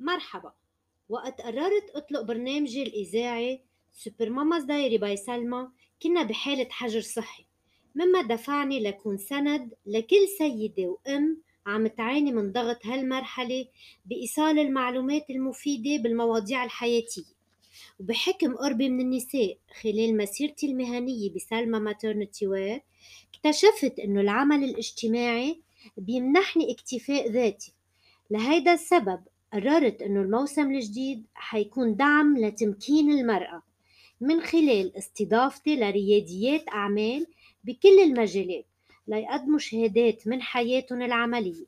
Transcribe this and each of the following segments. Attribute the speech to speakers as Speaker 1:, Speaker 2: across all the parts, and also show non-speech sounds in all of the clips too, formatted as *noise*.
Speaker 1: مرحبا. وقت قررت أطلق برنامجي الإذاعي Super Mama's Diary by سلمى كنا بحالة حجر صحي. مما دفعني لكون سند لكل سيدة وأم عم تعاني من ضغط هالمرحلة بإيصال المعلومات المفيدة بالمواضيع الحياتية. وبحكم قربي من النساء خلال مسيرتي المهنية بسلمى Maternity Wear اكتشفت إنه العمل الاجتماعي بيمنحني اكتفاء ذاتي. لهيدا السبب قررت إنه الموسم الجديد حيكون دعم لتمكين المرأة من خلال استضافتي لرياديات أعمال بكل المجالات ليقدموا شهادات من حياتهم العملية.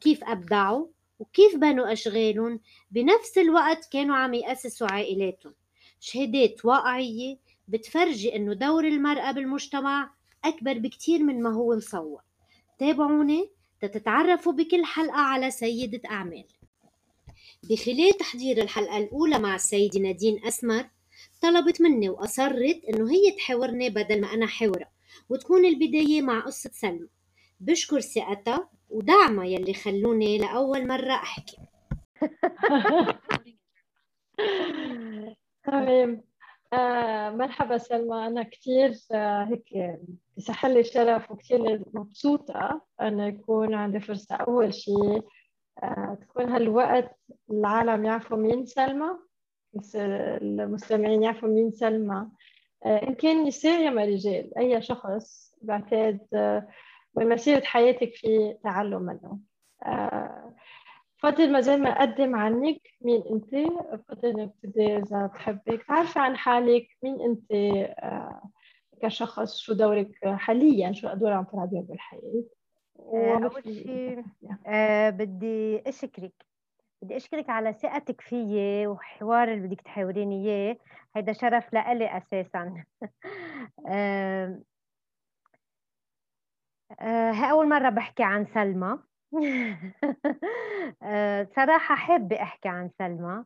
Speaker 1: كيف أبدعوا وكيف بنوا أشغالهم؟ بنفس الوقت كانوا عم يأسسوا عائلاتهم. شهادات واقعية بتفرجي إنه دور المرأة بالمجتمع أكبر بكتير من ما هو مصور. تابعوني تتعرفوا بكل حلقة على سيدة أعمال. بخلال تحضير الحلقة الأولى مع السيدة نادين أسمر طلبت مني وأصرت إنه هي تحاورني بدل ما أنا حاورها وتكون البداية مع قصة سلمى. بشكر ثقتها ودعمها يلي خلوني لأول مرة أحكي. *laughs*
Speaker 2: تمام. آه مرحبا سلمى. أنا كثير آه هيك بصح لي الشرف وكثير مبسوطة أن يكون عندي فرصة أول شيء تكون هالوقت العالم يعرفوا مين سلمى المستمعين يعرفوا مين سلمى. آه إن كان نساء يا رجال أي شخص بعتقد آه من مسيرة حياتك في تعلم منه. آه فضل ما أقدم عنك مين أنت فضل نبتدي إذا بحبك تعرفي عن حالك مين أنت آه كشخص شو دورك حاليا شو أدوار عم تلعبيها بالحياة.
Speaker 3: أول شيء آه بدي أشكرك. بدي أشكرك على ثقتك فيي وحوار اللي بدك تحاوريني إياه. هيدا شرف لإلي أساسا. *laughs* آه آه أول مرة بحكي عن سلمى. *laughs* صراحة حابة أحكي عن سلمى.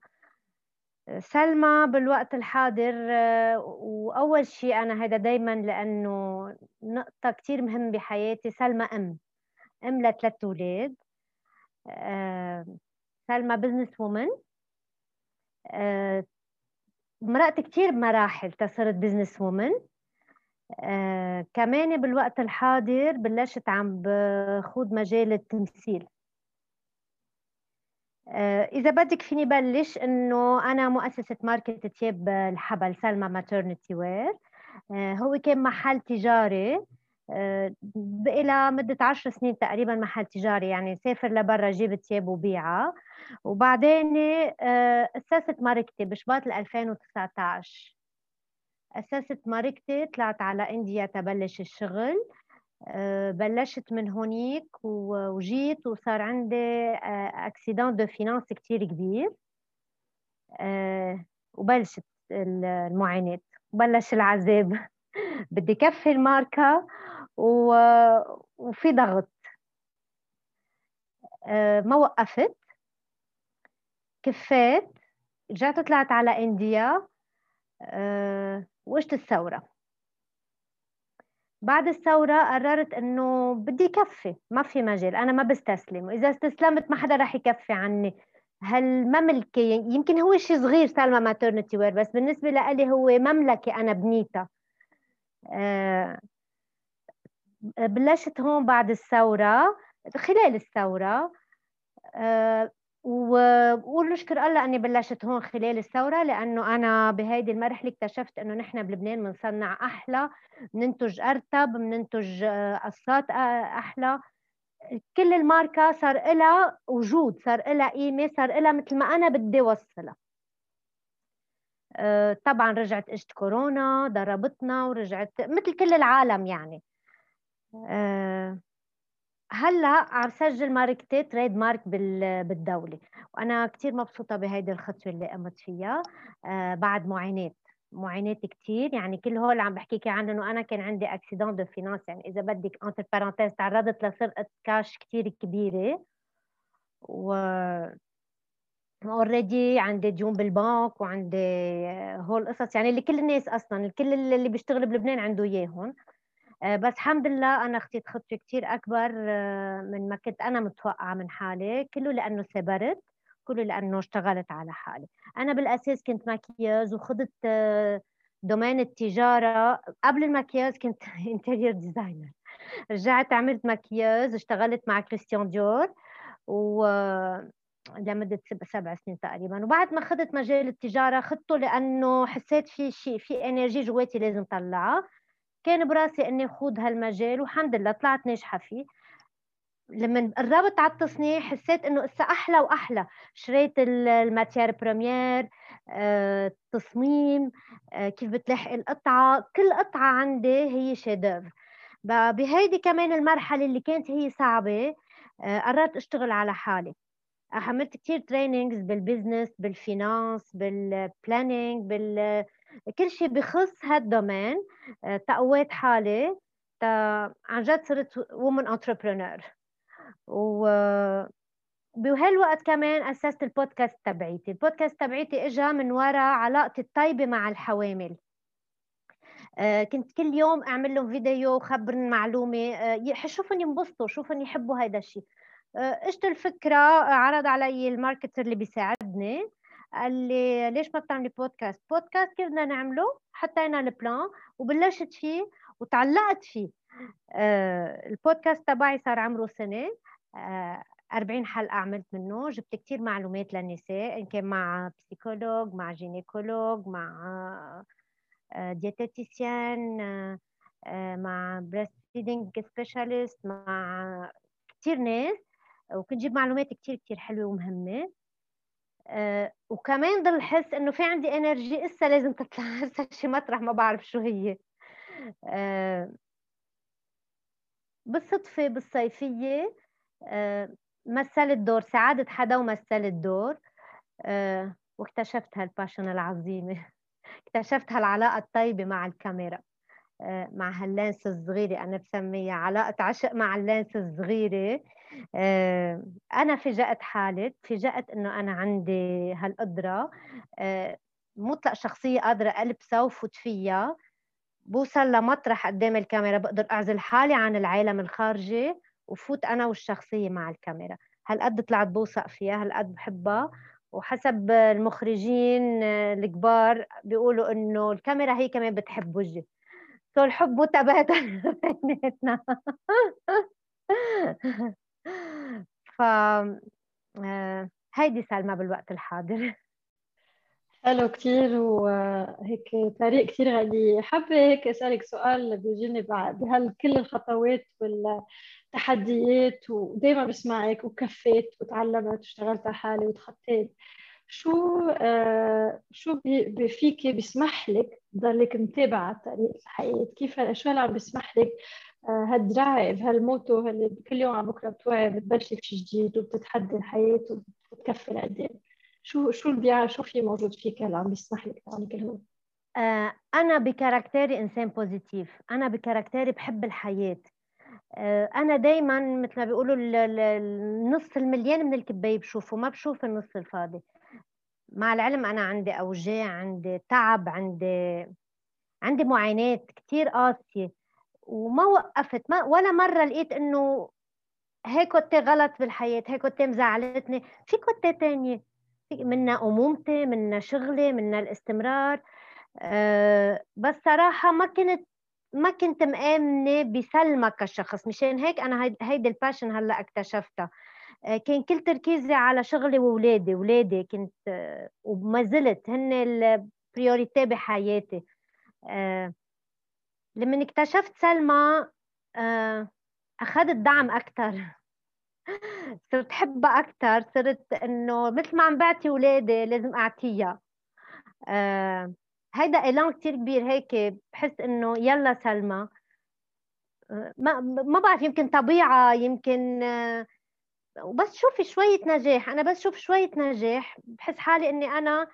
Speaker 3: سلمى بالوقت الحاضر وأول شيء أنا هذا دايما لأنه نقطة كتير مهم بحياتي سلمى أم. أم لثلاث أولاد سلمى business woman مرقت كتير مراحل تصرت business woman آه، كمان بالوقت الحاضر بلشت عم بخوض مجال التمثيل. آه، إذا بدك فيني بلش إنه أنا مؤسسة ماركة تياب الحبل سلمى Maternity Wear آه، هو كان محل تجاري. إلى مدة عشر سنين تقريبا محل تجاري يعني سافر لبرا جيب تياب وبيعها وبعدين أسست ماركتي بشباط 2019 أسست ماركتي طلعت على India تبلش الشغل. آه، بلشت من هونيك وجيت وصار عندي accident de finance كتير كبير. آه، وبلشت المعاناة. وبلش العذاب. *laughs* بدي كفي الماركة. وفي ضغط. آه، ما وقفت. كفيت. رجعت طلعت على انديا وقت الثورة. بعد الثورة قررت إنه بدي يكفي ما في مجال أنا ما بستسلم. وإذا استسلمت ما حدا رح يكفي عني. هالمملكة يمكن هو شيء صغير سالما ماترنتي وير بس بالنسبة لي هو مملكة أنا بنيتها. أه بلشت هون بعد الثورة خلال الثورة. أه وبقول نشكر الله أني بلشت هون خلال الثورة لأنه أنا بهيدي المرحلة اكتشفت إنه نحن بلبنان بنصنع أحلى بننتج أرتب بننتج آه، قصات آه، أحلى. كل الماركة صار لها وجود صار لها قيمة صار لها مثل ما أنا بدي أوصلها. آه، طبعا رجعت إجت كورونا ضربتنا ورجعت مثل كل العالم يعني. هلأ عم سجل ماركتي trademark بالدولة وأنا كثير مبسوطة بهيدي الخطوة اللي قمت فيها آه بعد معاناة معاناة كثير يعني كل هول اللي عم بحكيكي عنه انه أنا كان عندي accident de finance يعني إذا بدك entre parenthèses تعرضت لسرقة كاش كثير كبيرة و already عندي ديون بالبنك وعندي هول القصص يعني اللي كل الناس أصلا الكل اللي بيشتغل بلبنان عنده إياهم. آه، بس الحمد لله أنا أخذت خطوة كثير أكبر آه، من ما كنت أنا متوقعة من حالي كله لأنه صبرت كله لأنه اشتغلت على حالي. أنا بالأساس كنت ماكياج وخضت آه، domaine التجارة. قبل المكياج كنت *laughs* interior designer رجعت عملت مكياج اشتغلت مع كريستيان ديور و لمدة سبع سنين تقريبا. وبعد ما خدت مجال التجارة خدته لأنه حسيت في شيء في energy جواتي لازم طلعها كان براسي إني خوض هالمجال والحمد لله طلعت ناجحة فيه. لما قربت على التصنيع حسيت إنه إسا أحلى وأحلى. شريت ال matière première التصميم آه، آه، كيف بتلاحق القطعة. كل قطعة عندي هي chef-d'œuvre بهيدي كمان المرحلة اللي كانت هي صعبة آه، قررت أشتغل على حالي. عملت كثير trainings بال business بال finance بال planning بال كل شيء بخص هال domaine تقويت حالي عن جد صرت woman entrepreneur و بهالوقت كمان أسست البودكاست تبعيتي. البودكاست تبعيتي اجى من وراء علاقتي الطيبة مع الحوامل. آه، كنت كل يوم أعمل لهم فيديو وخبرن معلومة. آه، شوفن ينبسطوا شوفن يحبوا هذا الشيء آه، إجت الفكرة عرض علي ال marketer اللي بيساعدني. قال لي ليش ما بتعملي podcast podcast كيف بدنا نعمله؟ حطينا ال plan وبلشت فيه وتعلقت فيه. البودكاست تبعي صار عمره سنة. 40 حلقة عملت منه. جبت كتير معلومات للنساء إن كان مع psychologue مع gynécologue مع diététicienne مع breastfeeding specialist مع كتير ناس. وكنت جيب معلومات كتير كتير حلوة ومهمة. وكمان ضل حس إنه في عندي energy إسا لازم تطلع. *laughs* هسه شي مطرح ما بعرف شو هي. بالصدفة بالصيفية مثلت دور ساعدت حدا ومثلت دور آه، واكتشفت هال passion العظيمة. *laughs* اكتشفت هالعلاقة الطيبة مع الكاميرا. آه، مع هال lens الصغيرة. أنا بسميها علاقة عشق مع ال lens الصغيرة. آه، أنا فجأت حالي فجأت إنه أنا عندي هالقدرة. مطلق شخصية قادرة ألبسها وفوت فيها. بوصل لمطرح قدام الكاميرا بقدر أعزل حالي عن العالم الخارجي وفوت أنا والشخصية مع الكاميرا. هالقد طلعت بوثق فيها هالقد بحبها. وحسب المخرجين الكبار بيقولوا إنه الكاميرا هي كمان بتحب وجهي. سو الحب متبادل *laughs* بيناتنا. ف آه، هيدي سلمى بالوقت الحاضر.
Speaker 2: حلو كتير وهيك طريق كتير غني. حابة هيك أسألك سؤال بيجيني بعد. هل كل الخطوات والتحديات ودايما بسمعك وكفيت وتعلمت واشتغلت على حالي وتخطيت شو آه شو فيك بيسمح لك تضلك متابعة طريق الحياة كيف شو اللي عم بيسمح لك آه هال drive هال motto اللي كل يوم على بكرة بتوعي بتبلشي شيء جديد وبتتحدي الحياة وبتكفي لقدام شو شو البيع شو في موجود فيك اللي عم بيسمح لك تعملي كل هول؟
Speaker 3: آه أنا بكاركتيري إنسان بوزيتيف أنا بكاركتيري بحب الحياة. آه أنا دائما مثل ما بيقولوا النص المليان من الكباية بشوفه ما بشوف النص الفاضي. مع العلم أنا عندي أوجاع عندي تعب عندي عندي معاناة كثير قاسية. وما وقفت ما ولا مرة لقيت إنه هيك كنت غلط بالحياة هيك كنت مزعلتني. في كنت تانية منا أمومتي منا شغلي منا الاستمرار. أه بس صراحة ما كنت ما كنت مآمنة بسلمى كشخص مشان هيك أنا هيدي ال passion هلأ اكتشفتها. أه كان كل تركيزي على شغلي وولادي ولادي كنت أه وما زلت هن ال priority بحياتي. أه لما اكتشفت سلمى أخذت دعم أكثر *laughs* صرت حبها أكثر صرت إنه مثل ما عم بعطي أولادي لازم أعطيها. آه هيدا إعلان كتير كبير هيك بحس إنه يلا سلمى. ما ما بعرف يمكن طبيعة يمكن وبس شوفي شوية نجاح. أنا بس شوف شوية نجاح. بحس حالي إني أنا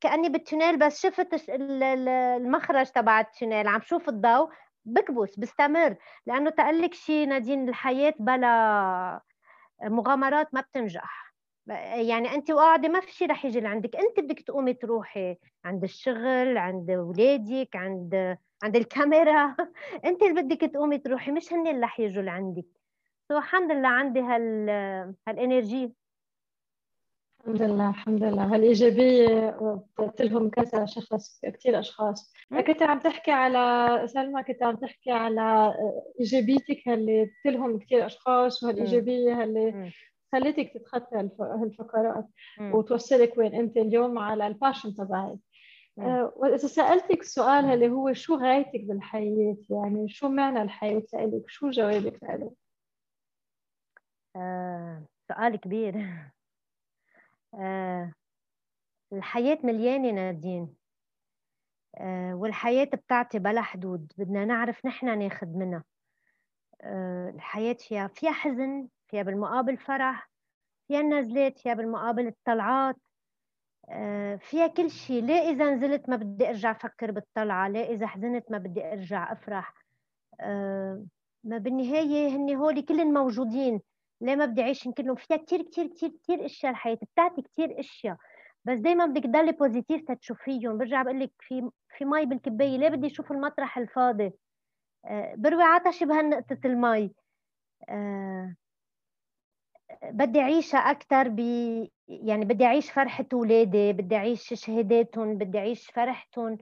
Speaker 3: كأني بال tunnel بس شفت المخرج تبع ال tunnel عم شوف الضوء بكبس بستمر. لأنه تقلك شيء نادين الحياة بلا مغامرات ما بتنجح. يعني انت وقاعدة ما في شيء رح يجي لعندك. انت بدك تقومي تروحي عند الشغل عند اولادك عند عند الكاميرا. *laughs* انت اللي بدك تقومي تروحي مش هن اللي رح يجوا لعندك. so الحمد لله عندي هال هال energy.
Speaker 2: الحمد لله الحمد لله. هالإيجابية بتلهم كذا شخص كثير أشخاص. كنت عم تحكي على سلمى كنت عم تحكي على إيجابيتك اللي بتلهم كثير أشخاص وهالإيجابية اللي خليتك تتخطى هالفقرات وتوصلك وين أنت اليوم على ال passion تبعك. آه، وإذا سألتك السؤال اللي هو شو غايتك بالحياة؟ يعني شو معنى الحياة لك شو جوابك له؟
Speaker 3: آه، سؤال كبير. *laughs* آه، الحياة مليانة نادين. آه، والحياة بتعطي بلا حدود. بدنا نعرف نحن ناخد منها. آه، الحياة فيها فيها حزن فيها بالمقابل فرح فيها النزلات فيها بالمقابل الطلعات فيها كل شيء ليه إذا نزلت ما بدي أرجع أفكر بالطلعة ليه إذا حزنت ما بدي أرجع أفرح. ما بالنهاية هن هولي كلهم موجودين. ليه ما بدي أعيش يمكن فيها كثير كثير كثير كثير أشياء الحياة. بتعطي كثير أشياء. بس دائما بدك تضلي positive تشوفيهم برجع بقول لك في في مي بالكباية. ليه بدي أشوف المطرح الفاضي. آه بروي عطشي بهالنقطة المي. آه بدي اعيشها أكثر ب يعني بدي أعيش فرحة اولادي بدي أعيش شهاداتهم بدي أعيش فرحتهم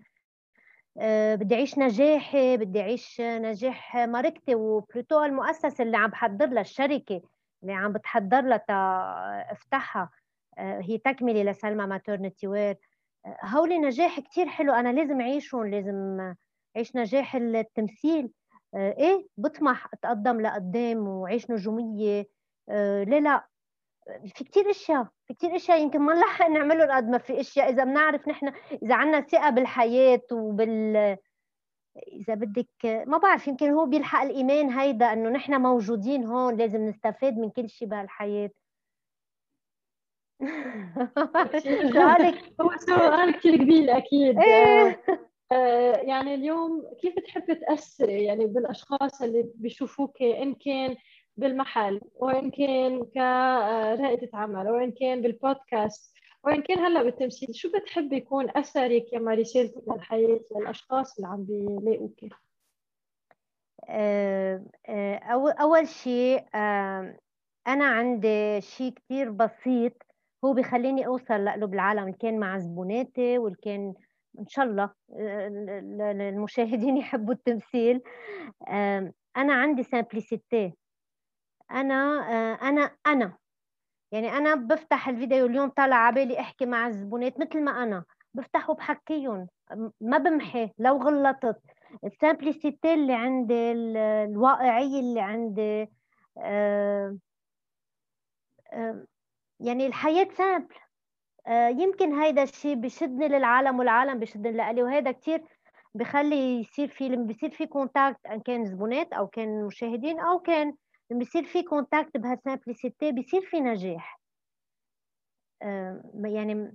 Speaker 3: آه، بدي أعيش نجاحي بدي أعيش نجاح ماركتي وبلوتو المؤسسة اللي عم بحضر لها الشركة اللي عم بتحضر لها افتحها. آه، هي تكملة لسلمى maternity wear. آه، هولي نجاح كتير حلو. أنا لازم أعيشهم لازم أعيش نجاح التمثيل. إيه بطمح أتقدم لقدام وعيش نجومية. ليه لا في كتير أشياء في كتير أشياء يمكن ما نلحق نعملهم قد ما في أشياء. إذا بنعرف نحن إذا عندنا ثقة بالحياة وبال إذا بدك ما بعرف يمكن هو بيلحق الإيمان هيدا إنه نحن موجودين هون لازم نستفاد من كل شيء بهالحياة. *laughs*
Speaker 2: سؤالك هو سؤال كثير كبير أكيد. إيه. آه، يعني اليوم كيف بتحب تاثري يعني بالأشخاص اللي بيشوفوك إن كان بالمحل وان كان كرائدة عمل وان كان بالبودكاست وان كان هلأ بالتمثيل؟ شو بتحب يكون أثرك يا رسالتك للحياه للأشخاص اللي عم بيلاقوك؟
Speaker 3: آه، آه، أول شيء أنا عندي شيء كثير بسيط هو بخليني أوصل لقلوب العالم كان مع زبوناتي واللي كان إن شاء الله آه، المشاهدين *laughs* يحبوا التمثيل. أنا عندي سامبليسيتي أنا آه، أنا أنا. يعني أنا بفتح الفيديو اليوم طالع على بالي أحكي مع الزبونات مثل ما أنا. بفتح وبحكيهم ما بمحي. لو غلطت. ال simplicity اللي عندي الواقعيه اللي عندي آه، آه، يعني الحياة simple. يمكن هيدا الشيء بشدني للعالم والعالم بشدني لإلي وهذا كثير بخلي يصير في لما بيصير في contact أن كان زبونات أو كان مشاهدين أو كان لما بيصير في contact بهال simplicité بيصير في نجاح يعني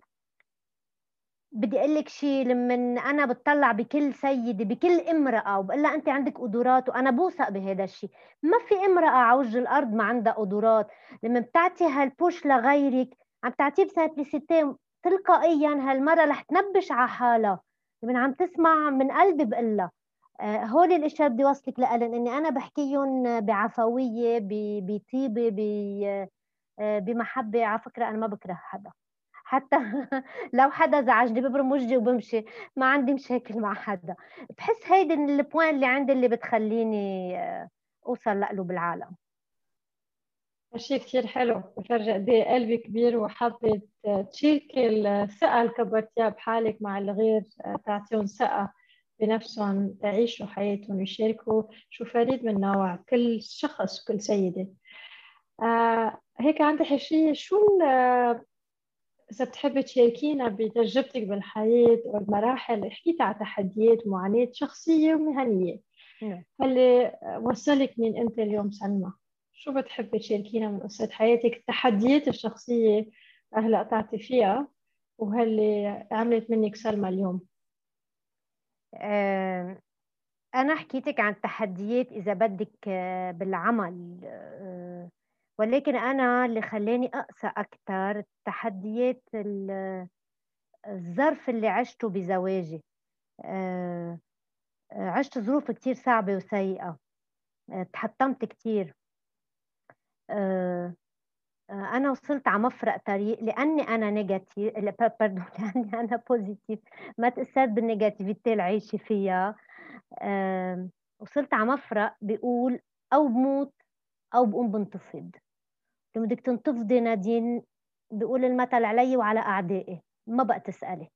Speaker 3: بدي أقول لك شيء لما أنا بتطلع بكل سيدة بكل امرأة وبقول لها أنت عندك قدرات وأنا بوثق بهذا الشيء ما في امرأة على وجه الأرض ما عندها قدرات. لما بتعطي هال push لغيرك عم تعطيه ب simplicité تلقائيا هالمرة رح تنبش على حالها. لما عم تسمع من قلبي بقول لها. هول الاشياء بدي أوصلك لألن إني أنا بحكيهم بعفوية بطيبة آه، بمحبة على فكرة أنا ما بكره حدا. حتى *laughs* لو حدا زعجني ببرم وجهي وبمشي ما عندي مشاكل مع حدا. بحس هيدي البوين اللي عندي اللي بتخليني آه، أوصل لقلوب العالم
Speaker 2: شيء كثير حلو. بفرجي قد إيه قلبي كبير وحابة تشاركي الثقة اللي كبرتيها بحالك مع الغير تعطيهم ثقة. بنفسهم يعيشوا حياتهم ويشاركوا شو فريد من نوع كل شخص وكل سيدة. آه هيك عندي حشية شو إذا بتحبي تشاركينا بتجربتك بالحياة والمراحل حكيت على تحديات ومعاناة شخصية ومهنية. نعم. اللي وصلك من أنت اليوم سلمى؟ شو بتحبي تشاركينا من قصة حياتك التحديات الشخصية هلأ قطعتي فيها وهاللي عملت منك سلمى اليوم؟
Speaker 3: أنا حكيتك عن تحديات إذا بدك آه، بالعمل آه، ولكن أنا اللي خلاني أقسى أكثر تحديات الظرف اللي عشته بزواجي. آه، عشت ظروف كتير صعبة وسيئة. تحطمت كتير. أنا وصلت على مفرق طريق لأني أنا negative pardon *laughs* لأني أنا positive ما تأثرت بال negativity اللي عايشه فيها وصلت على مفرق بيقول أو بموت أو بقوم بنتفض لما بدك تنتفضي نادين بيقول المثل علي وعلى أعدائي ما بقى تسألي.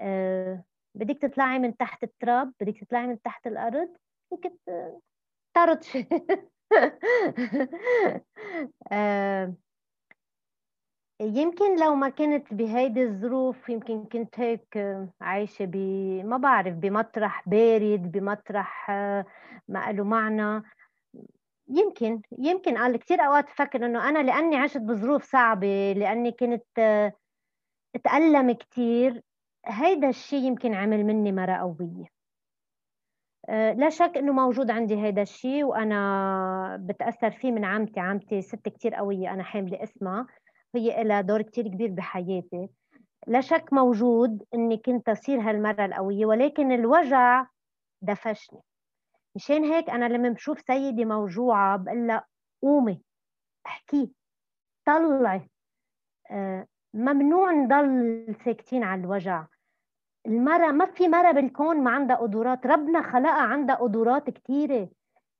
Speaker 3: أه بدك تطلعي من تحت التراب بدك تطلعي من تحت الأرض بدك تطرطشي *laughs* أه يمكن لو ما كنت بهيدي الظروف يمكن كنت هيك عايشة ب ما بعرف بمطرح بارد بمطرح ما له معنى. يمكن يمكن قال كثير أوقات بفكر إنه أنا لأني عشت بظروف صعبة لأني كنت اتألم كثير هيدا الشيء يمكن عمل مني مرة قوية. لا شك إنه موجود عندي هيدا الشيء وأنا بتأثر فيه من عمتي عمتي ست كثير قوية أنا حاملة اسمها. هي لها دور كتير كبير بحياتي. لا شك موجود إني كنت أصير هالمرة القوية ولكن الوجع دفشني. مشان هيك أنا لما بشوف سيدي موجوعة بقول لها قومي احكي طلعي. آه ممنوع نضل ساكتين على الوجع. المرة ما في مرة بالكون ما عندها قدرات. ربنا خلقها عندها قدرات كثيرة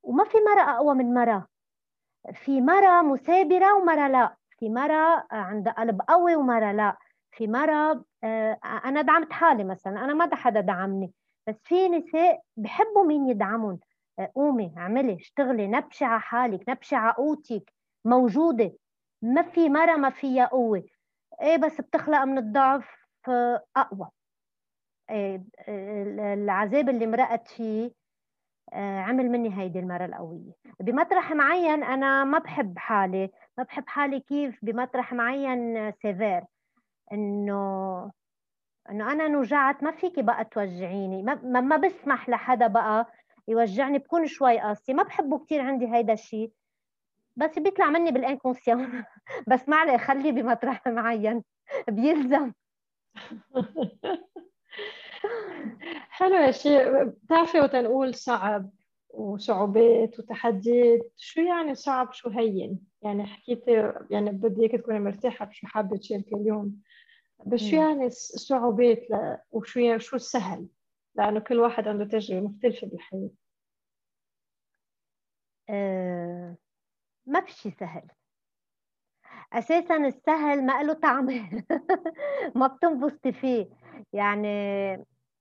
Speaker 3: وما في مرة أقوى من مرة. في مرة مثابرة ومرة لا. في مرة عندها قلب قوي ومرة لا. في مرة آه، أنا دعمت حالي مثلا أنا ما حدا دعمني. بس في نساء بحبوا مين يدعمهم آه، قومي اعملي اشتغلي نبشي على حالك نبشي على قوتك موجودة. ما في مرة ما فيها قوة. إيه بس بتخلق من الضعف آه، أقوى. إيه العذاب اللي مرقت فيه عمل مني هيدي المرة القوية. بمطرح معين أنا ما بحب حالي ما بحب حالي كيف؟ بمطرح معين سيفير إنه إنه أنا نوجعت ما فيكي بقى توجعيني ما, ما بسمح لحدا بقى يوجعني بكون شوي قاسي ما بحبه كثير عندي هيدا الشيء بس بيطلع مني بالإنكونسيون. *laughs* بس ما عليه خليه بمطرح معين. *laughs* بيلزم. *laughs*
Speaker 2: حلو يا شيء بتعرفي وتنقول صعب وصعوبات وتحديات؟ شو يعني صعب؟ شو هين؟ يعني حكيتي يعني بدي اياك تكوني مرتاحة بشو حابة تشاركي اليوم. بس شو يعني الصعوبات ل... وشو يعني شو السهل؟ لأنه كل واحد عنده تجربة مختلفة بالحياة.
Speaker 3: أه ما في شيء سهل. أساسا السهل ما له طعم. *laughs* ما بتنبسطي فيه. يعني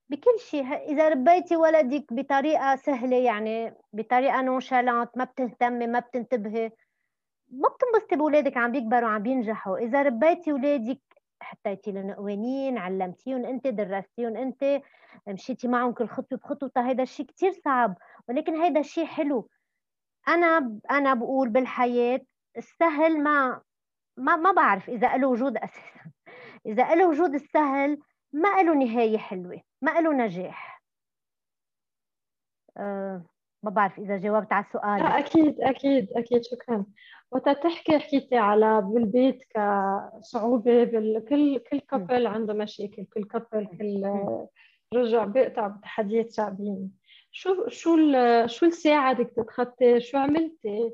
Speaker 3: بكل شيء. إذا ربيتي ولدك بطريقة سهلة يعني بطريقة نونشالانت ما بتهتمي ما بتنتبهي ما بتنبسطي باولادك عم بيكبروا عم بينجحوا. إذا ربيتي اولادك حطيتي لهم قوانين علمتيهم أنت درستيهم أنت مشيتي معهم كل خطوة بخطوة. هيدا الشيء كثير صعب ولكن هيدا الشيء حلو. أنا أنا بقول بالحياة السهل ما ما ما بعرف إذا له وجود أساسا. *laughs* إذا له وجود السهل ما له نهاية حلوة. ما له نجاح؟ أه ما بعرف إذا جاوبت على السؤال.
Speaker 2: لا أكيد أكيد أكيد شكرا. وقت تحكي حكيتي على بالبيت كصعوبة كل كل couple عنده مشاكل كل couple كل رجع بيقطع بتحديات صعبين شو شو شو اللي ساعدك تتخطي شو عملتي؟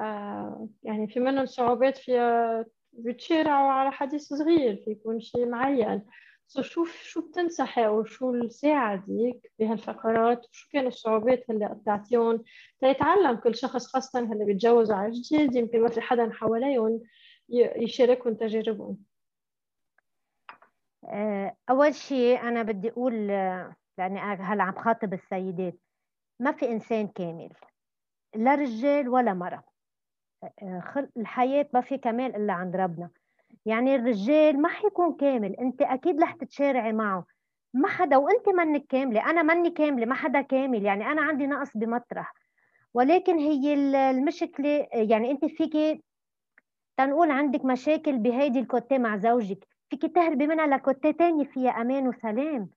Speaker 2: آه يعني في منهم صعوبات فيها بتشارعوا على حديث صغير في يكون شيء معين. سو شوف شو بتنصحي أو شو اللي ساعدك بهالفقرات؟ وشو كانوا الصعوبات اللي قطعتيهم تيتعلم كل شخص خاصة اللي بيتجوزوا على جديد يمكن ما في حدا حواليهم يشاركهم تجاربهم.
Speaker 3: آه، أول شيء أنا بدي أقول لأني هلأ عم خاطب السيدات ما في إنسان كامل لا رجال ولا مرأة آه، الحياة ما في كمال إلا عند ربنا. يعني الرجال ما حيكون كامل انت أكيد رح تتشارعي معه. ما حدا وانت منك كاملة أنا مني كاملة ما حدا كامل يعني أنا عندي نقص بمطرح. ولكن هي المشكلة يعني انت فيكي تنقول عندك مشاكل بهيدي الكوتي مع زوجك فيك تهربي منها لكوتي تاني فيها أمان وسلام.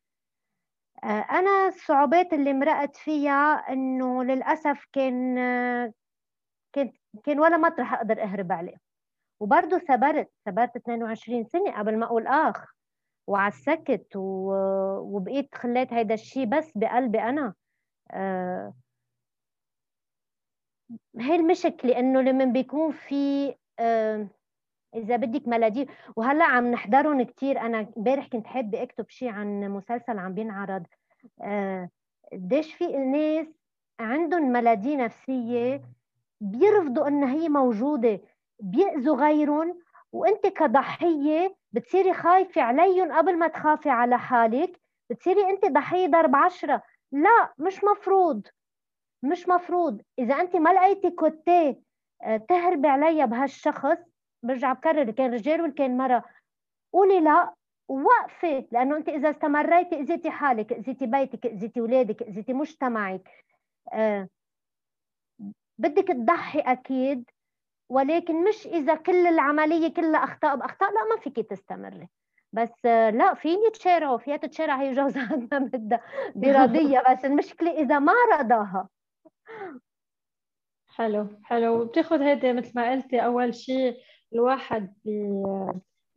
Speaker 3: آه، أنا الصعوبات اللي مرقت فيها إنه للأسف كان كان كان ولا مطرح أقدر أهرب عليه. وبرضه ثبرت ثبرت 22 سنة قبل ما أقول آخ. وعسكت و... وبقيت خليت هيدا الشيء بس بقلبي أنا. آه... هي المشكلة إنه لما بيكون في آه... إذا بدك ملاديف وهلأ عم نحضرهم كثير أنا امبارح كنت حابة أكتب شيء عن مسلسل عم بينعرض. آه، قديش في ناس عندهم ملادي نفسية بيرفضوا إنها هي موجودة. بيأذوا غيرهم وأنت كضحية بتصيري خايفة عليهم قبل ما تخافي على حالك بتصيري أنت ضحية ضرب عشرة. لا مش مفروض مش مفروض. إذا أنت ما لقيتي كوتيه آه، تهربي عليا بهالشخص. برجع بكرر كان رجال ولا كان مرة. قولي لا وقفي لأنه أنت إذا استمريتي أذيتي حالك أذيتي بيتك أذيتي اولادك أذيتي مجتمعك. آه بدك تضحي أكيد. ولكن مش إذا كل العملية كلها أخطاء بأخطاء لا ما فيك تستمري بس لا فيني تشارعوا فيها تتشارع هي جوزها *laughs* ما بدها برضيه *laughs* بس المشكلة إذا ما رضاها.
Speaker 2: حلو حلو. بتاخذ هيدي مثل ما قلتي أول شيء الواحد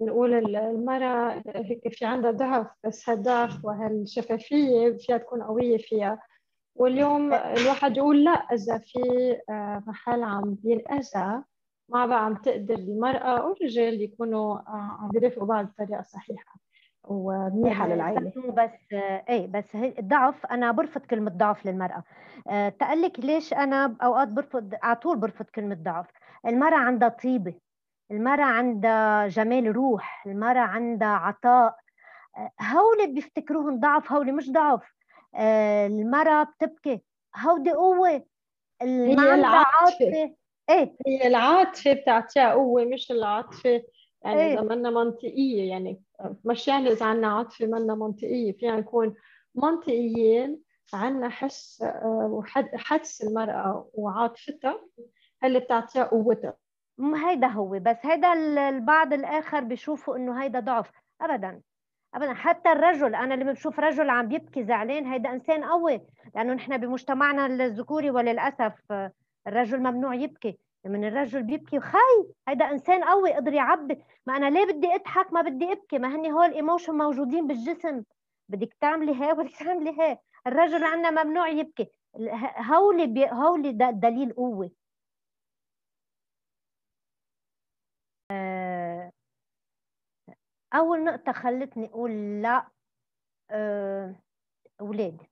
Speaker 2: بنقول المرأة هيك في عندها ضعف بس هالضعف وهالشفافية فيها تكون قوية فيها. واليوم الواحد يقول لا إذا في آه، محل عم بينأذى ما بقى عم تقدر المرأة أو الرجال يكونوا آه، عم بيرافقوا بعض بطريقة صحيحة ومنيحة للعائلة.
Speaker 3: بس إيه بس الضعف أنا برفض كلمة ضعف للمرأة. أه تقلك ليش أنا أوقات برفض على طول برفض كلمة ضعف. المرأة عندها طيبة المرأة عندها جمال روح المرأة عندها عطاء. هولي بيفتكروهم ضعف هولي مش ضعف. آه، المرأة بتبكي هودي قوة.
Speaker 2: هي العاطفة إيه. هي العاطفة بتعطيها قوة مش العاطفة يعني إيه؟ إذا منا منطقية يعني مش يعني إذا عنا عاطفة منا منطقية فينا نكون منطقيين عنا حس آه، وحدس المرأة وعاطفتها اللي بتعطيها قوتها.
Speaker 3: هيدا هو بس هيدا البعض الآخر بيشوفوا إنه هيدا ضعف. ابدا ابدا. حتى الرجل أنا لما بشوف رجل عم بيبكي زعلان هيدا إنسان قوي لأنه نحن بمجتمعنا الذكوري وللأسف الرجل ممنوع يبكي. من الرجل بيبكي خي هيدا إنسان قوي قدر يعبي. ما أنا ليه بدي أضحك؟ ما بدي أبكي. ما هني هول emotions موجودين بالجسم. بدك تعملي هي بدك تعملي هي الرجل عندنا ممنوع يبكي. هولي بي... هولي دليل قوة. أول نقطة خلتني أقول لا آه، أولادي.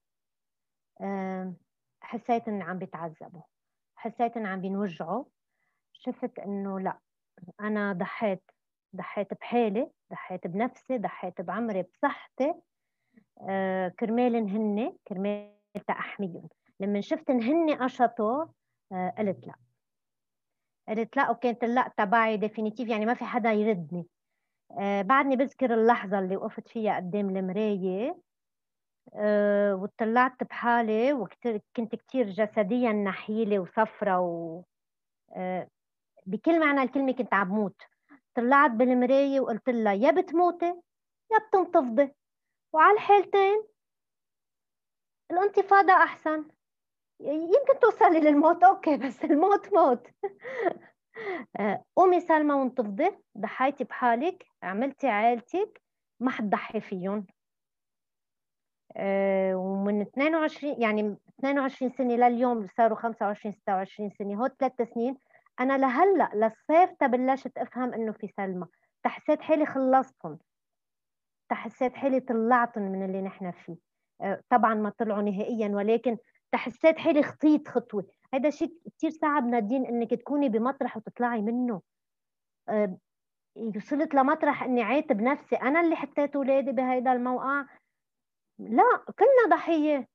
Speaker 3: آه، حسيت إن عم بيتعذبوا حسيت إن عم بينوجعوا. شفت إنه لا أنا ضحيت ضحيت بحالي ضحيت بنفسي ضحيت بعمري بصحتي. آه، كرمالن هن كرمال تأحميهم لما شفت إن هن قشطوا قلت لا. قلت لا وكانت اللا تبعي ديفينيتيف يعني ما في حدا يردني. آه بعدني بذكر اللحظة اللي وقفت فيها قدام المراية. آه وطلعت بحالي وكنت كتير جسديا نحيلة وصفرة و آه بكل معنى الكلمة كنت عم موت. طلعت بالمراية وقلت لها يا بتموتي يا بتنتفضي وعلى الحالتين الانتفاضة أحسن. يمكن توصلي للموت أوكي بس الموت موت. *laughs* قومي سلمى وانتفضي ضحيتي بحالك عملتي عائلتك ما حتضحي فيهم. ومن 22 يعني 22 سنة لليوم صاروا 25 26 سنة. هو ثلاث سنين أنا لهلأ للصيف بلشت أفهم إنه في سلمى. تحسيت حالي خلصتهم. تحسيت حالي طلعتهم من اللي نحن فيه. آه، طبعا ما طلعوا نهائيا ولكن تحسيت حالي خطيت خطوة. هذا شيء كثير صعب نادين إنك تكوني بمطرح وتطلعي منه. آه، وصلت لمطرح إني عاتب نفسي أنا اللي حطيت اولادي بهيدا الموقع. لا كلنا ضحية.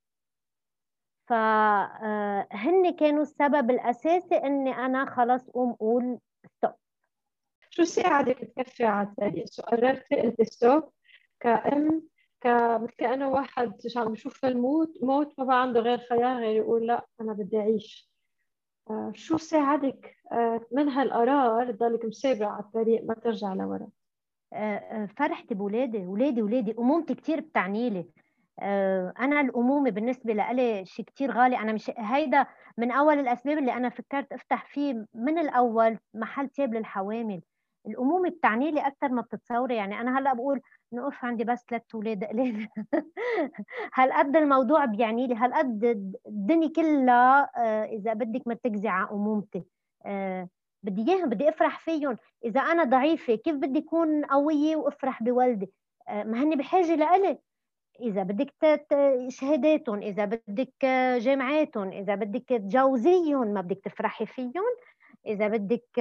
Speaker 3: فهن آه، كانوا السبب الأساسي إني أنا خلص قوم قول stop
Speaker 2: شو ساعدك تكفي على الطريق؟ شو قررتي قلتي stop كأم مثل كأنه واحد عم بيشوف الموت موت ما بقى عنده غير خيار غير يقول لا أنا بدي أعيش. آه شو ساعدك؟ آه من هالقرار تضلك مسابع على الطريق ما ترجع لورا؟
Speaker 3: آه، فرحتي بولادي ولادي ولادي أمومتي كثير بتعني لي. آه، أنا الأمومة بالنسبة لإلي شيء كثير غالي. أنا مش هيدا من أول الأسباب اللي أنا فكرت أفتح فيه من الأول محل تياب للحوامل. الأمومة بتعني لي أكثر ما بتتصوري. يعني أنا هلأ بقول نقف عندي بس ثلاث أولاد قليل *laughs* هالقد الموضوع بيعني لي. هالقد الدنيا كلها آه، إذا بدك مرتكزه على أمومتي. آه، بدي إياهم بدي أفرح فيهم. إذا أنا ضعيفة كيف بدي أكون قوية وأفرح بولدي؟ ما هن بحاجة لإلي. إذا بدك شهاداتهم إذا بدك جامعاتهم إذا بدك تجوزيهم ما بدك تفرحي فيهم إذا بدك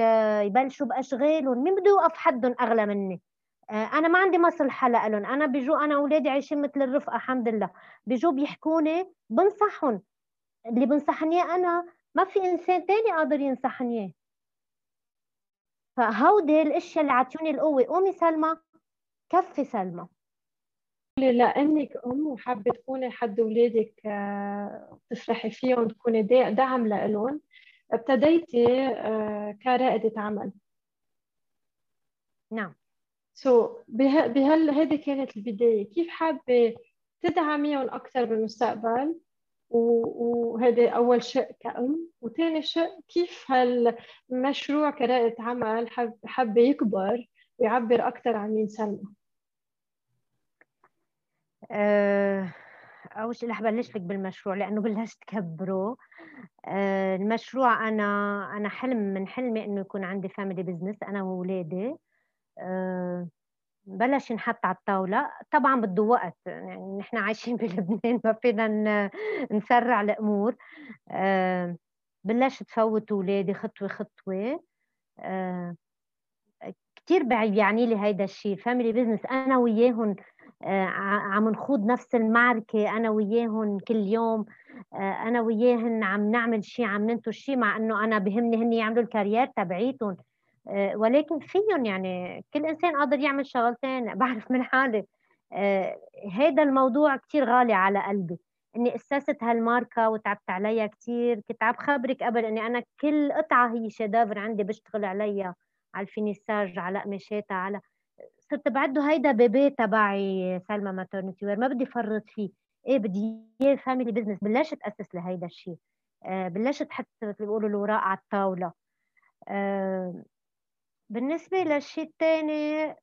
Speaker 3: يبلشوا بأشغالهم مين بده يوقف حدهم أغلى مني؟ آه، أنا ما عندي مصلحة لهم أنا بيجوا أنا أولادي عايشين مثل الرفقة الحمد لله. بيجوا بيحكوني بنصحهم. اللي بنصحني أنا ما في إنسان تاني قادر ينصحني. اياه فهودي الأشياء اللي عطوني القوة. قومي سلمى كفي سلمى.
Speaker 2: لانك أم وحابة تكوني حد اولادك آه، تفرحي فيهم تكوني دعم لهم ابتديتي آه، كرائدة عمل.
Speaker 3: نعم.
Speaker 2: سو so, بهال هذه كانت البداية. كيف حابة تدعميهم أكثر بالمستقبل؟ وهذا أول شيء كأم. وثاني شيء كيف هالمشروع كرائدة عمل حب يكبر ويعبر أكثر عن مين سلمى
Speaker 3: أه أول شيء رح بلش لك بالمشروع لأنه بلشت كبره أه المشروع أنا أنا حلم من حلمي إنه يكون عندي family business أنا وأولادي أه بلش ينحط على الطاولة. طبعا بده وقت يعني نحن عايشين *laughs* بلبنان ما فينا نسرع الأمور. آه، بلشت فوت أولادي خطوة خطوة. آه، كثير بيعني لي هيدا الشيء. family business أنا وياهم آه، عم نخوض نفس المعركة أنا وياهم كل يوم. أنا وياهن عم نعمل شيء عم ننتج شيء مع إنه أنا بهمني هن يعملوا ال career تبعيتهم آه، ولكن فيهم يعني كل إنسان قادر يعمل شغلتين *laughs* بعرف من حالي. هذا آه، الموضوع كثير غالي على قلبي. إني أسست هالماركة وتعبت عليها كثير كنت عم خبرك قبل إني أنا كل قطعة هي chef-d'œuvre عندي بشتغل عليها. على ال finissage على قماشاتها على صرت بعده هيدا baby تبعي سلمى maternity wear ما بدي فرط فيه. إيه بدي إياه family business بلشت أسس لهيدا الشيء آه بلشت حط مثل بيقولوا الاوراق على الطاولة. آه بالنسبة للشيء الثاني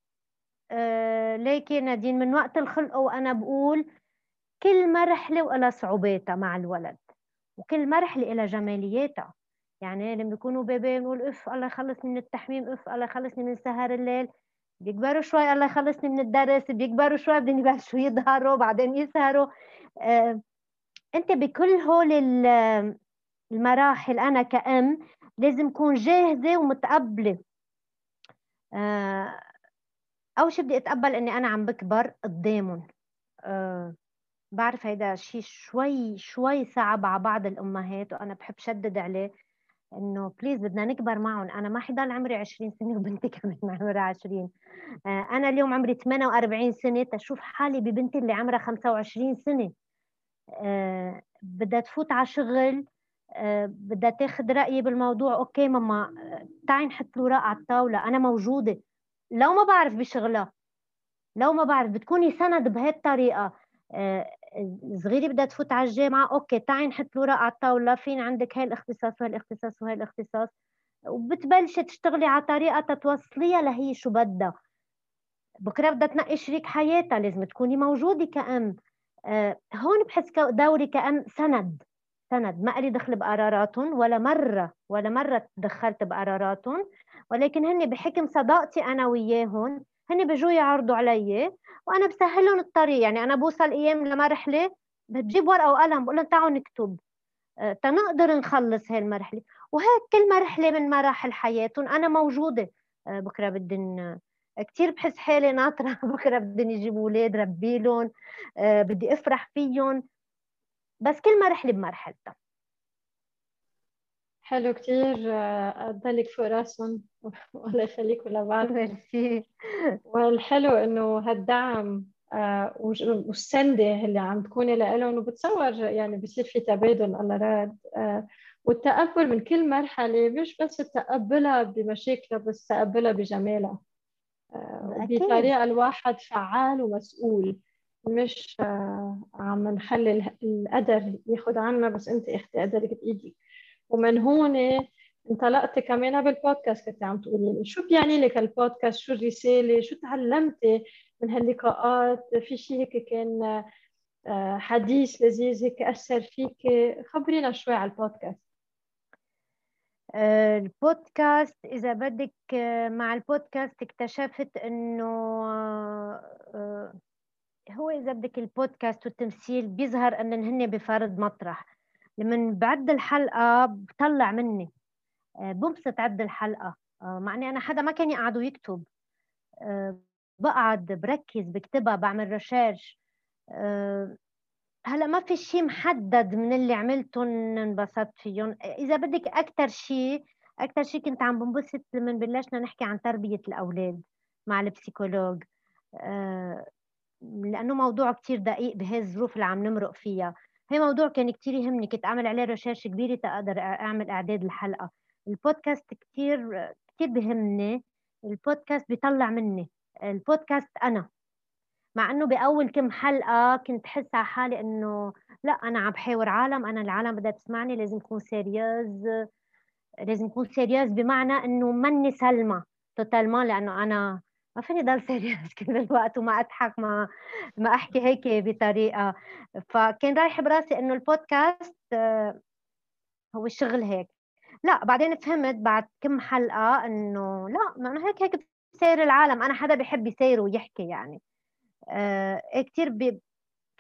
Speaker 3: آه ليكي نادين من وقت الخلق وأنا بقول كل مرحلة وإلها صعوباتها مع الولد وكل مرحلة إلها جمالياتها. يعني لما بيكونوا baby بنقول أف الله يخلصني من التحميم أف الله يخلصني من سهر الليل. بيكبروا شوي الله يخلصني من الدرس. بيكبروا شوي بدهم يبلشوا يظهروا بعدين يسهروا. آه أنت بكل هول المراحل أنا كأم لازم أكون جاهزة ومتقبلة. آه، أول شيء بدي أتقبل إني أنا عم بكبر قدامهم. أه بعرف هيدا الشيء شوي شوي صعب على بعض الأمهات وأنا بحب شدد عليه. إنه بليز بدنا نكبر معهم. أنا ما حضل عمري 20 سنة وبنتي *laughs* كمان عمرها 20 آه أنا اليوم عمري 48 سنة. تشوف حالي ببنتي اللي عمرها 25 سنة. آه بدها تفوت على شغل. آه، بدها تاخذ رأيي بالموضوع. okay ماما تعي نحط الاوراق على الطاولة. أنا موجودة. لو ما بعرف بشغلها لو ما بعرف بتكوني سند بهالطريقه صغيري بدها تفوت على الجامعة okay تعي نحط الاوراق على الطاولة فين عندك هاي الاختصاص وهي الاختصاص وهي الاختصاص. وبتبلشي تشتغلي على طريقة تتوصليها لهي شو بدها. بكرة بدها تنقي شريك حياتها لازم تكوني موجودة كأم آه، هون بحس دوري كأم سند. سند. ما لي دخل بقراراتهم ولا مرة ولا مرة تدخلت بقراراتهم. ولكن هن بحكم صداقتي أنا وياهم هن بيجوا يعرضوا علي وأنا بسهل لهم الطريق يعني أنا بوصل أيام لمرحلة بجيب ورقة وقلم بقول لهم تعالوا نكتب. آه، تنقدر نخلص هاي المرحلة. وهيك كل مرحلة من مراحل حياتهم أنا موجودة. آه، بكرة بدن كثير بحس حالي ناطرة. *laughs* بكرة بدهم يجيبوا أولاد ربي لهم آه، بدي أفرح فيهم. بس كل مرحلة بمرحلتها.
Speaker 2: حلو كتير أضلك فوق راسهم *laughs* والله يخليكم لبعض
Speaker 3: ميرسي.
Speaker 2: والحلو إنه هالدعم آه، والسندة اللي عم تكوني لهم وبتصور يعني بصير في تبادل الله راد آه، والتقبل من كل مرحلة مش بس تقبلها بمشاكلها بس تقبلها بجمالها آه، بطريقة الواحد فعال ومسؤول مش آه، عم نخلي القدر ياخذ عنا بس أنت أختي قدرك بإيدك. ومن هون انطلقتي كمان بالبودكاست كنت عم تقولي لي شو بيعني لك البودكاست؟ شو الرسالة؟ شو تعلمتي من هاللقاءات؟ في شيء هيك كان آه، حديث لذيذ هيك أثر فيك؟ خبرينا شوي على البودكاست.
Speaker 3: آه، البودكاست إذا بدك آه، مع البودكاست اكتشفت إنه هو إذا بدك البودكاست والتمثيل بيظهر إن هن بفرض مطرح. لمن بعد الحلقة بطلع مني. بنبسط عد الحلقة. مع إني أنا حدا ما كان يقعد ويكتب. بقعد بركز بكتبها بعمل research هلأ ما في شيء محدد من اللي عملتهم انبسطت فيهم إذا بدك أكثر شيء أكثر شيء كنت عم بنبسط لما بلشنا نحكي عن تربية الأولاد مع ال psychologue. آه، لأنه موضوع كثير دقيق بهي الظروف اللي عم نمرق فيها. هي موضوع كان كثير يهمني كنت أعمل عليه research كبيره تقدر أعمل إعداد الحلقة البودكاست كثير كثير بهمني البودكاست بيطلع مني. البودكاست أنا. مع إنه بأول كم حلقة كنت حس على حالي إنه لا أنا عم بحاور عالم أنا العالم بدها تسمعني لازم اكون sérieuse لازم اكون sérieuse بمعنى إنه مني سلمى. totalement لأنه أنا ما فيني ضل sérieuse كل الوقت وما أضحك ما ما أحكي هيك بطريقة. فكان رايح براسي إنه البودكاست آه، هو الشغل هيك. لا بعدين فهمت بعد كم حلقة إنه لا ما هيك هيك بسير العالم. أنا حدا بيحب يسير ويحكي يعني. آه كثير بي...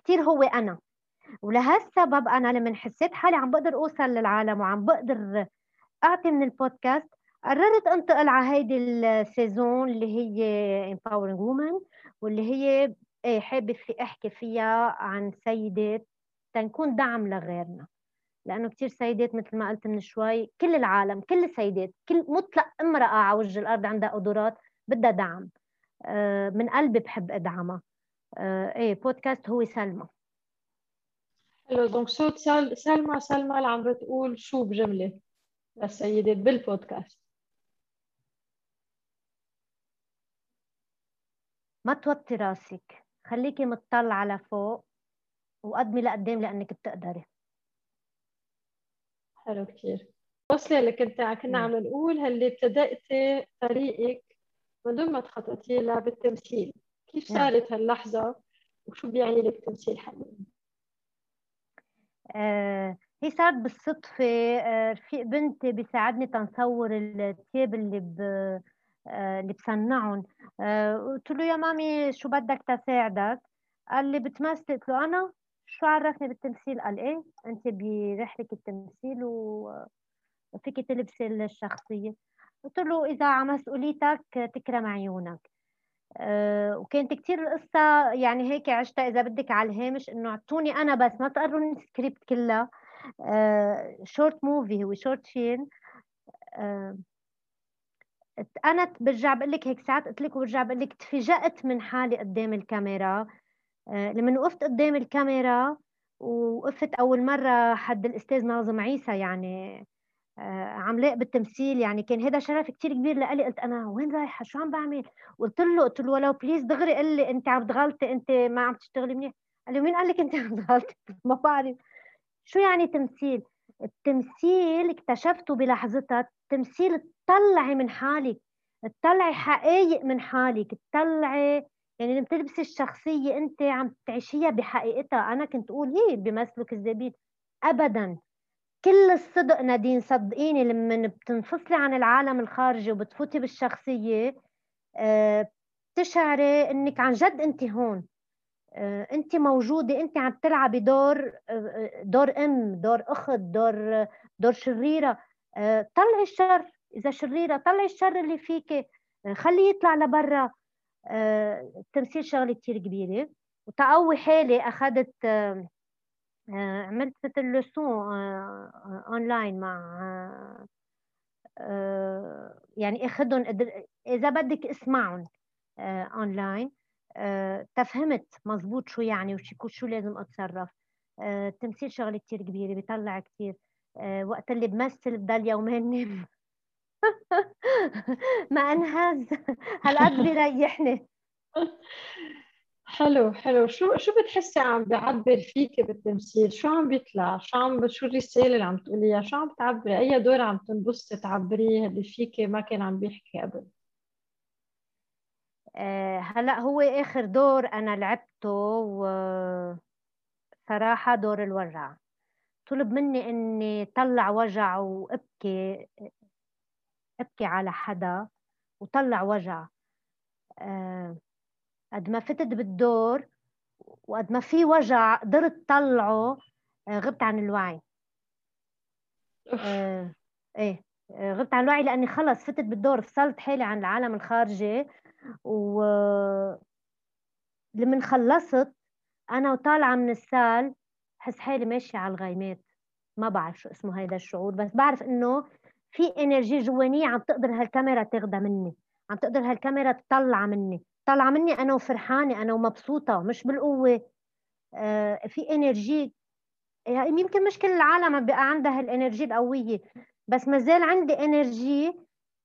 Speaker 3: كثير هو أنا. ولهالسبب أنا لما حسيت حالي عم بقدر أوصل للعالم وعم بقدر أعطي من البودكاست قررت انتقل على هيدي ال season اللي هي empowering women واللي هي إيه حابه في أحكي فيها عن سيدات تنكون دعم لغيرنا. لأنه كثير سيدات مثل ما قلت من شوي كل العالم كل السيدات كل مطلق امرأة على وجه الأرض عندها قدرات بدها دعم. آه، من قلبي بحب أدعمها. آه، إيه بودكاست هو سلمى.
Speaker 2: حلو. دونك صوت سلمى سلمى اللي عم بتقول شو بجملة للسيدات بالبودكاست
Speaker 3: ما توطي راسك خليكي مطلعة لفوق وقدمي لقدام لأنك بتقدري.
Speaker 2: حلو كتير. وصلي اللي كنت كنا عم نقول هاللي ابتدأتي طريقك من دون ما تخططي لها بالتمثيل. كيف. صارت هاللحظة؟ وشو بيعني لك تمثيل حاليا؟
Speaker 3: آه هي صارت بالصدفة آه رفيق بنتي بيساعدني تنصور الثياب اللي ب آه اللي بصنعهم آه قلت له يا مامي شو بدك تساعدك؟ قال لي بتمثل. قلت له أنا؟ شو عرفني بالتمثيل؟ قال إيه أنت برحلة التمثيل وفيك تلبسي الشخصية. قلت له إذا على مسؤوليتك تكرم عيونك. آه، وكانت كتير القصة يعني هيك عشتها. إذا بدك على الهامش إنه أعطوني أنا بس ما تقروني السكريبت كلها. short movie هو short film أنا برجع بقول لك هيك ساعات قلت لك وبرجع بقول لك تفاجأت من حالي قدام الكاميرا. آه، لما وقفت قدام الكاميرا وقفت أول مرة حد الأستاذ ناظم عيسى يعني آه، عملاء بالتمثيل يعني كان هذا شرف كتير كبير لإلي. قلت أنا وين رايحة؟ شو عم بعمل؟ قلت له قلت له ولو بليز دغري قل لي أنت عم تغلطي أنت ما عم تشتغلي منيح. قال لي مين قال لك أنت عم تغلطي؟ *laughs* ما بعرف. شو يعني تمثيل؟ التمثيل اكتشفته بلحظتها. التمثيل تطلعي من حالك تطلعي حقائق من حالك تطلعي يعني لما تلبسي الشخصية أنت عم تعيشيها بحقيقتها. أنا كنت أقول هي بيمثلوا كذابين أبدا. كل الصدق نادين صدقيني لما بتنفصلي عن العالم الخارجي وبتفوتي بالشخصية آه، بتشعري إنك عن جد أنت هون. آه، أنت موجودة أنت عم تلعبي دور آه، دور أم دور أخت دور دور شريرة. طلعي الشر. إذا شريرة طلعي الشر اللي فيك خليه يطلع لبرا. التمثيل شغلة كتير كبيرة. وتقوي حالي. أخذت آه، عملت مثل leçons online مع آه، يعني أخذهم إذا بدك اسمعهم اونلاين آه، تفهمت مزبوط شو يعني وشو شو لازم أتصرف. التمثيل شغلة كثير كبيرة بيطلع كثير وقت اللي بمثل بضل يومين نام. ما انهز هالقد بيريحني
Speaker 2: حلو حلو. شو شو بتحسي عم بيعبر فيكي بالتمثيل؟ شو عم بيطلع؟ شو عم شو الرسالة اللي عم تقوليها؟ شو عم بتعبري أي دور عم تنبسطي تعبريه اللي فيكي ما كان عم بيحكي قبل؟
Speaker 3: أه هلأ هو آخر دور أنا لعبته وصراحة دور الوجع. طلب مني إني طلع وجع وأبكي. أبكي على حدا وطلع وجع. آه، قد ما فتت بالدور وقد ما في وجع قدرت طلعه آه، غبت عن الوعي. آه إيه آه، غبت عن الوعي لأني خلص فتت بالدور فصلت حالي عن العالم الخارجي. و لمن خلصت أنا وطالعة من ال salle حس حالي ماشية على الغيمات. ما بعرف شو اسمه هيدا الشعور بس بعرف إنه في energy جوانية عم تقدر هالكاميرا تاخدها مني عم تقدر هالكاميرا تطلع مني طالعه مني أنا وفرحانة أنا ومبسوطة مش بالقوة. آه في energy يعني يمكن مش كل العالم بقى عندها هال energy القوية بس ما زال عندي energy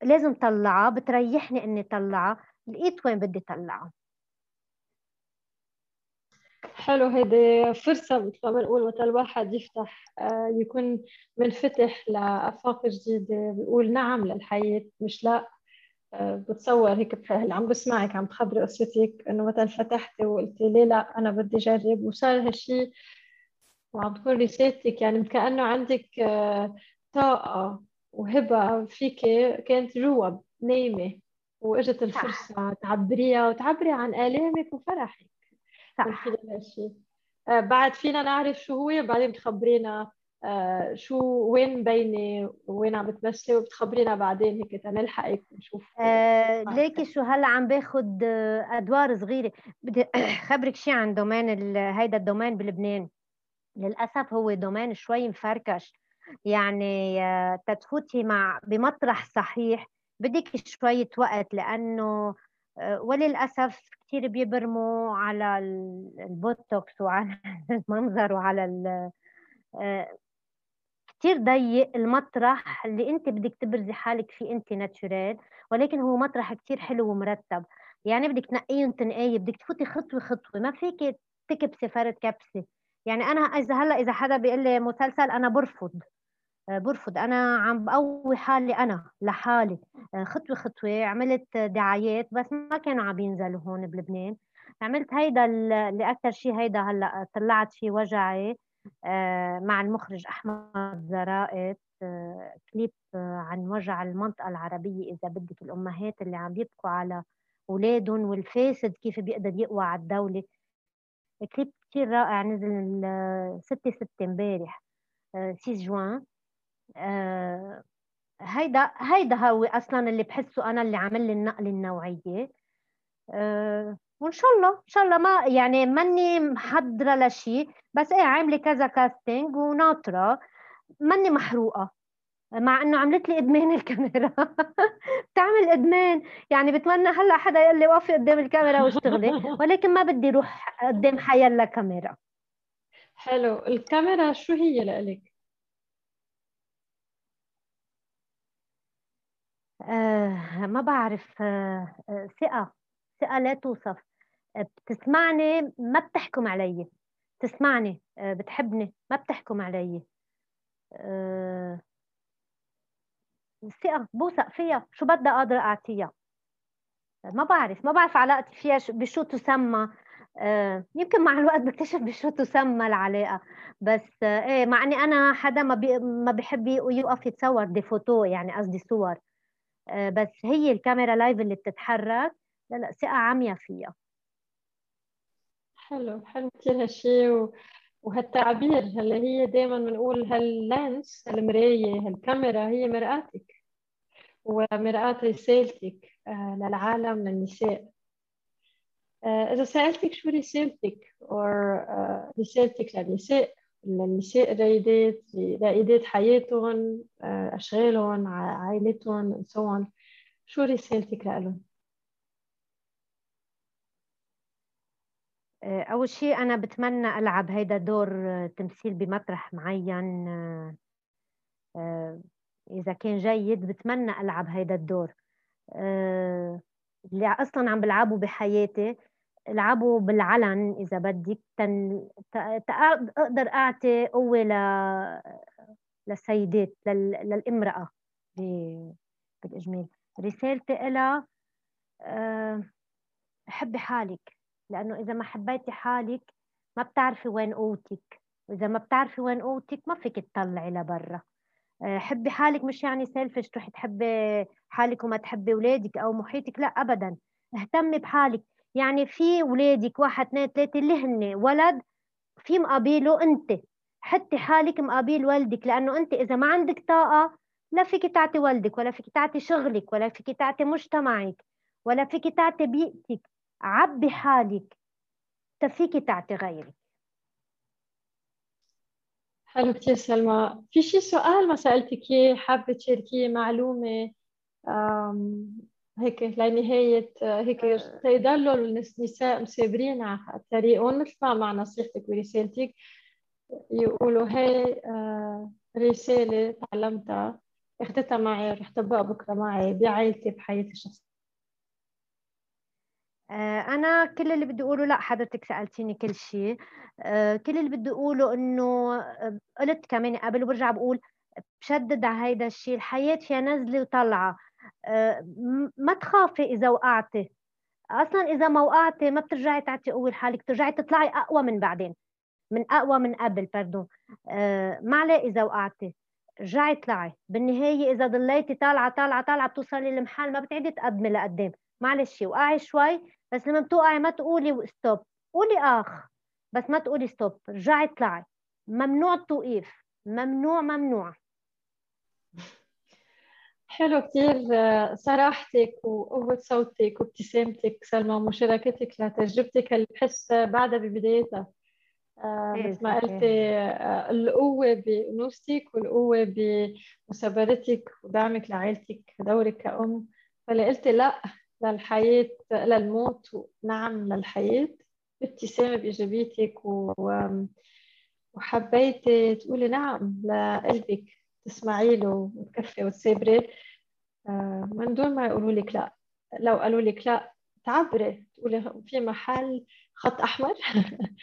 Speaker 3: لازم طلعها بتريحني إني طلعها لقيت وين بدي طلعها.
Speaker 2: حلو هيدي فرصة مثل ما بنقول متى الواحد يفتح آه، يكون منفتح لآفاق جديدة بيقول نعم للحياة مش لا. آه، بتصور هيك اللي عم بسمعك عم تخبري قصتك إنه مثلا فتحتي وقلتي ليه لا أنا بدي أجرب. وصار هالشيء وعم تكون رسالتك يعني كأنه عندك آه، طاقة وهبة فيك كانت جوا نايمة وإجت الفرصة تعبريها وتعبري عن آلامك وفرحك. صح. هالشيء آه، بعد فينا نعرف شو هو بعدين بتخبرينا آه، شو وين مبينه وين عم بتمثلي وبتخبرينا بعدين هيك تنلحقك ونشوف
Speaker 3: آه ليكي شو هلأ عم باخذ أدوار صغيرة. بدي *coughs* خبرك شيء عن domaine هيدا ال domaine بلبنان. للأسف هو domaine شوي مفركش. يعني آه، تتفوتي مع بمطرح صحيح. بدك شوية وقت لأنه وللأسف كثير بيبرموا على البوتوكس وعلى *laughs* المنظر وعلى آه، كثير ضيق المطرح اللي انت بدك تبرزي حالك فيه انت natural ولكن هو مطرح كثير حلو ومرتب. يعني بدك تنقيه وتنقيه بدك تفوتي خطوة خطوة ما فيك تكبسي فرد كبسة. يعني أنا إذا هلأ إذا حدا بيقول لي مسلسل أنا برفض. برفض. أنا عم بقوي حالي أنا لحالي. آه، خطوة خطوة عملت دعايات بس ما كانوا عم ينزلوا هون بلبنان. عملت هيدا اللي أكثر شيء هيدا هلأ طلعت فيه وجعي آه، مع المخرج أحمد زرائت كليب عن وجع المنطقة العربية إذا بدك الأمهات اللي عم يبكوا على أولادهم والفاسد كيف بيقدر يقوى على الدولة. كليب كثير رائع نزل 6 6 امبارح. 6 جوان. آه، هيدا هيدا هو أصلا اللي بحسه أنا اللي عمل لي النقله النوعية. أه وإن شاء الله إن شاء الله ما يعني ماني محضرة لشيء بس إيه عاملة كذا كاستنج وناطرة. ماني محروقة مع إنه عملت لي إدمان الكاميرا. *laughs* بتعمل إدمان. يعني بتمنى هلأ حدا يقول لي وقفي قدام الكاميرا واشتغلي. *laughs* ولكن ما بدي أروح قدام حيلا كاميرا.
Speaker 2: حلو. الكاميرا شو هي لإلك؟
Speaker 3: آه ما بعرف آه آه ثقة ثقة لا توصف. بتسمعني ما بتحكم علي. تسمعني آه بتحبني ما بتحكم علي. ثقة بوثق فيها. شو بدها قادرة أعطيها؟ ما بعرف ما بعرف علاقتي فيها بشو تسمى. يمكن مع الوقت بكتشف بشو تسمى العلاقة. بس إيه مع إني أنا حدا ما بي ما بحب يوقف يتصور des photos يعني قصدي صور. بس هي الكاميرا live اللي بتتحرك لا لا ثقة عمية فيها
Speaker 2: حلو حلو كثير هالشيء. وهالتعبير هلا هي دائما بنقول هال lens المراية هالكاميرا هي مرآتك ومرآة رسالتك آه، للعالم للنساء آه، إذا سألتك شو رسالتك أو رسالتك للنساء النساء الرائدات رائدات حياتهم آه، أشغالهم عائلتهم so شو رسالتك لهم؟
Speaker 3: آه، أول شيء أنا بتمنى ألعب هيدا دور آه، تمثيل بمطرح معين إذا كان جيد بتمنى ألعب هيدا الدور اللي أصلا عم بلعبه بحياتي العبوا بالعلن إذا بدك تن... أقدر أعطي قوة ل... للسيدات لل... للامرأة ب... بالإجمال. رسالتي لها أه... حبي حالك لأنه إذا ما حبيتي حالك ما بتعرفي وين قوتك وإذا ما بتعرفي وين قوتك ما فيك تطلعي لبرا. آه، حبي حالك مش يعني سيلفش تروحي تحبي حالك وما تحبي أولادك أو محيطك لا ابدا. اهتمي بحالك. يعني في اولادك واحد اثنين ثلاثة اللي هن ولد في مقابله انت. حطي حالك مقابل والدك لأنه انت إذا ما عندك طاقة لا فيك تعطي والدك ولا فيك تعطي شغلك ولا فيك تعطي مجتمعك ولا فيك تعطي بيئتك. عبي حالك. تفيك تعطي غيرك.
Speaker 2: حلو كتير سلمى. في شي سؤال ما سألتك حابة تشاركيه معلومة؟ هيك لنهاية هيك تيضلوا النساء مسابرين على طريقهم مثل ما مع نصيحتك ورسالتك. يقولوا هي آه، رسالة تعلمتها اخذتها معي رح طبقها بكرة معي بعائلتي بحياتي الشخصية.
Speaker 3: آه، أنا كل اللي بدي أقوله لا حضرتك سألتيني كل شيء. آه، كل اللي بدي أقوله إنه قلت كمان قبل وبرجع بقول بشدد على هيدا الشيء. الحياة فيها نزلة وطلعة. ما تخافي إذا وقعتي. أصلا إذا ما وقعتي ما بترجعي تعطي قوة لحالك بترجعي تطلعي أقوى من بعدين من أقوى من قبل pardon ما عليه إذا وقعتي رجعي اطلعي. بالنهاية إذا ضليتي طالعة طالعة طالعة بتوصلي لمحل ما بتعيدي تقدمي لقدام. معلش وقعي شوي بس لما بتوقعي ما تقولي stop قولي آخ بس ما تقولي stop رجعي اطلعي. ممنوع التوقيف. ممنوع ممنوع. *laughs*
Speaker 2: حلو كثير صراحتك وقوة صوتك وابتسامتك سلمى ومشاركتك لتجربتك اللي بحس بعدها ببدايتها. آه، إيه، مثل ما قلتي آه، القوة بأنوثتك والقوة بمثابرتك ودعمك لعائلتك دورك كأم. فاللي قلتي لا للحياة للموت نعم للحياة بابتسامة بإيجابيتك و... وحبيتي تقولي نعم لقلبك. تسمعي له وتكفي وتسابري آه، من دون ما يقولوا لك لا. لو قالوا لك لا تعبري. تقولي في محل خط أحمر. *laughs*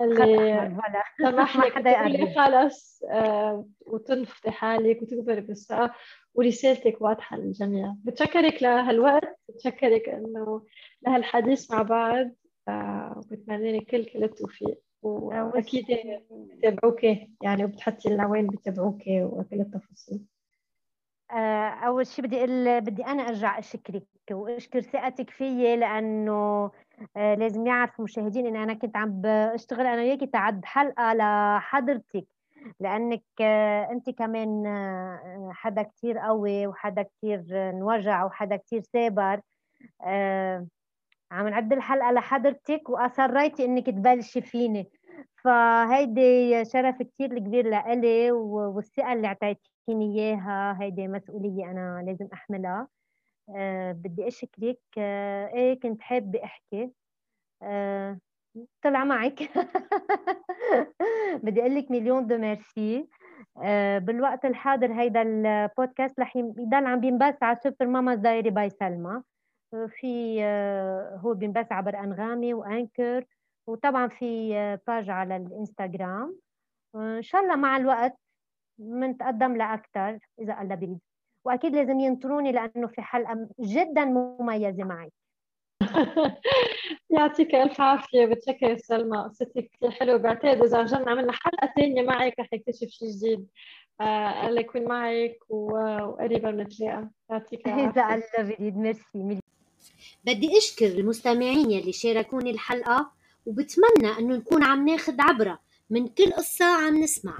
Speaker 2: اللي سمح لك تقولي خلص وتنفضي حالك وتكبري بالثقة ورسالتك واضحة للجميع. بتشكرك لهالوقت. بتشكرك إنه لهالحديث مع بعض. آه وبتمنى لك كل كل التوفيق. وأكيد بتابعوك يعني وبتحطي لنا وين بتابعوك وكل التفاصيل.
Speaker 3: آه، أول شيء بدي أقول بدي أنا أرجع أشكرك وأشكر ثقتك فيي لأنه آه، لازم يعرفوا المشاهدين إني أنا كنت عم بشتغل أنا وياكي تعد حلقة لحضرتك لأنك آه، أنت كمان حدا كثير قوي وحدا كثير انوجع وحدا كثير سابر. عم نعد الحلقة لحضرتك واصريتي إنك تبلشي فيني فهيدي شرف كثير كبير لإلي والثقة اللي أعطيتيني إياها. هيدي مسؤولية أنا لازم أحملها. أه بدي أشكرك. أه إيه كنت حابة أحكي. أه طلع معك. *laughs* بدي أقول لك million de merci. بالوقت الحاضر هيدا البودكاست رح يضل عم بينبث على Super Mama Diary by سلمى. في آه، هو بينبث عبر أنغامي و Anchor وطبعا في page آه، على الإنستغرام. إن شاء الله مع الوقت بنتقدم لاكثر إذا الله بريد وأكيد لازم ينطروني لأنه في حلقة جدا مميزة معي. *laughs*
Speaker 2: يعطيك ألف عافية. بتشكر سلمى. قصتك كثير حلوة. بعتقد إذا رجعنا عملنا حلقة ثانية معك رح نكتشف شيء جديد. آه، الله يكون معك وقريبا بنتلاقى يعطيك *laughs*
Speaker 3: العافية. اذا الله بريد ميرسي
Speaker 1: بدي أشكر المستمعين يلي شاركوني الحلقة وبتمنى إنه نكون عم ناخذ عبرة من كل قصة عم نسمع.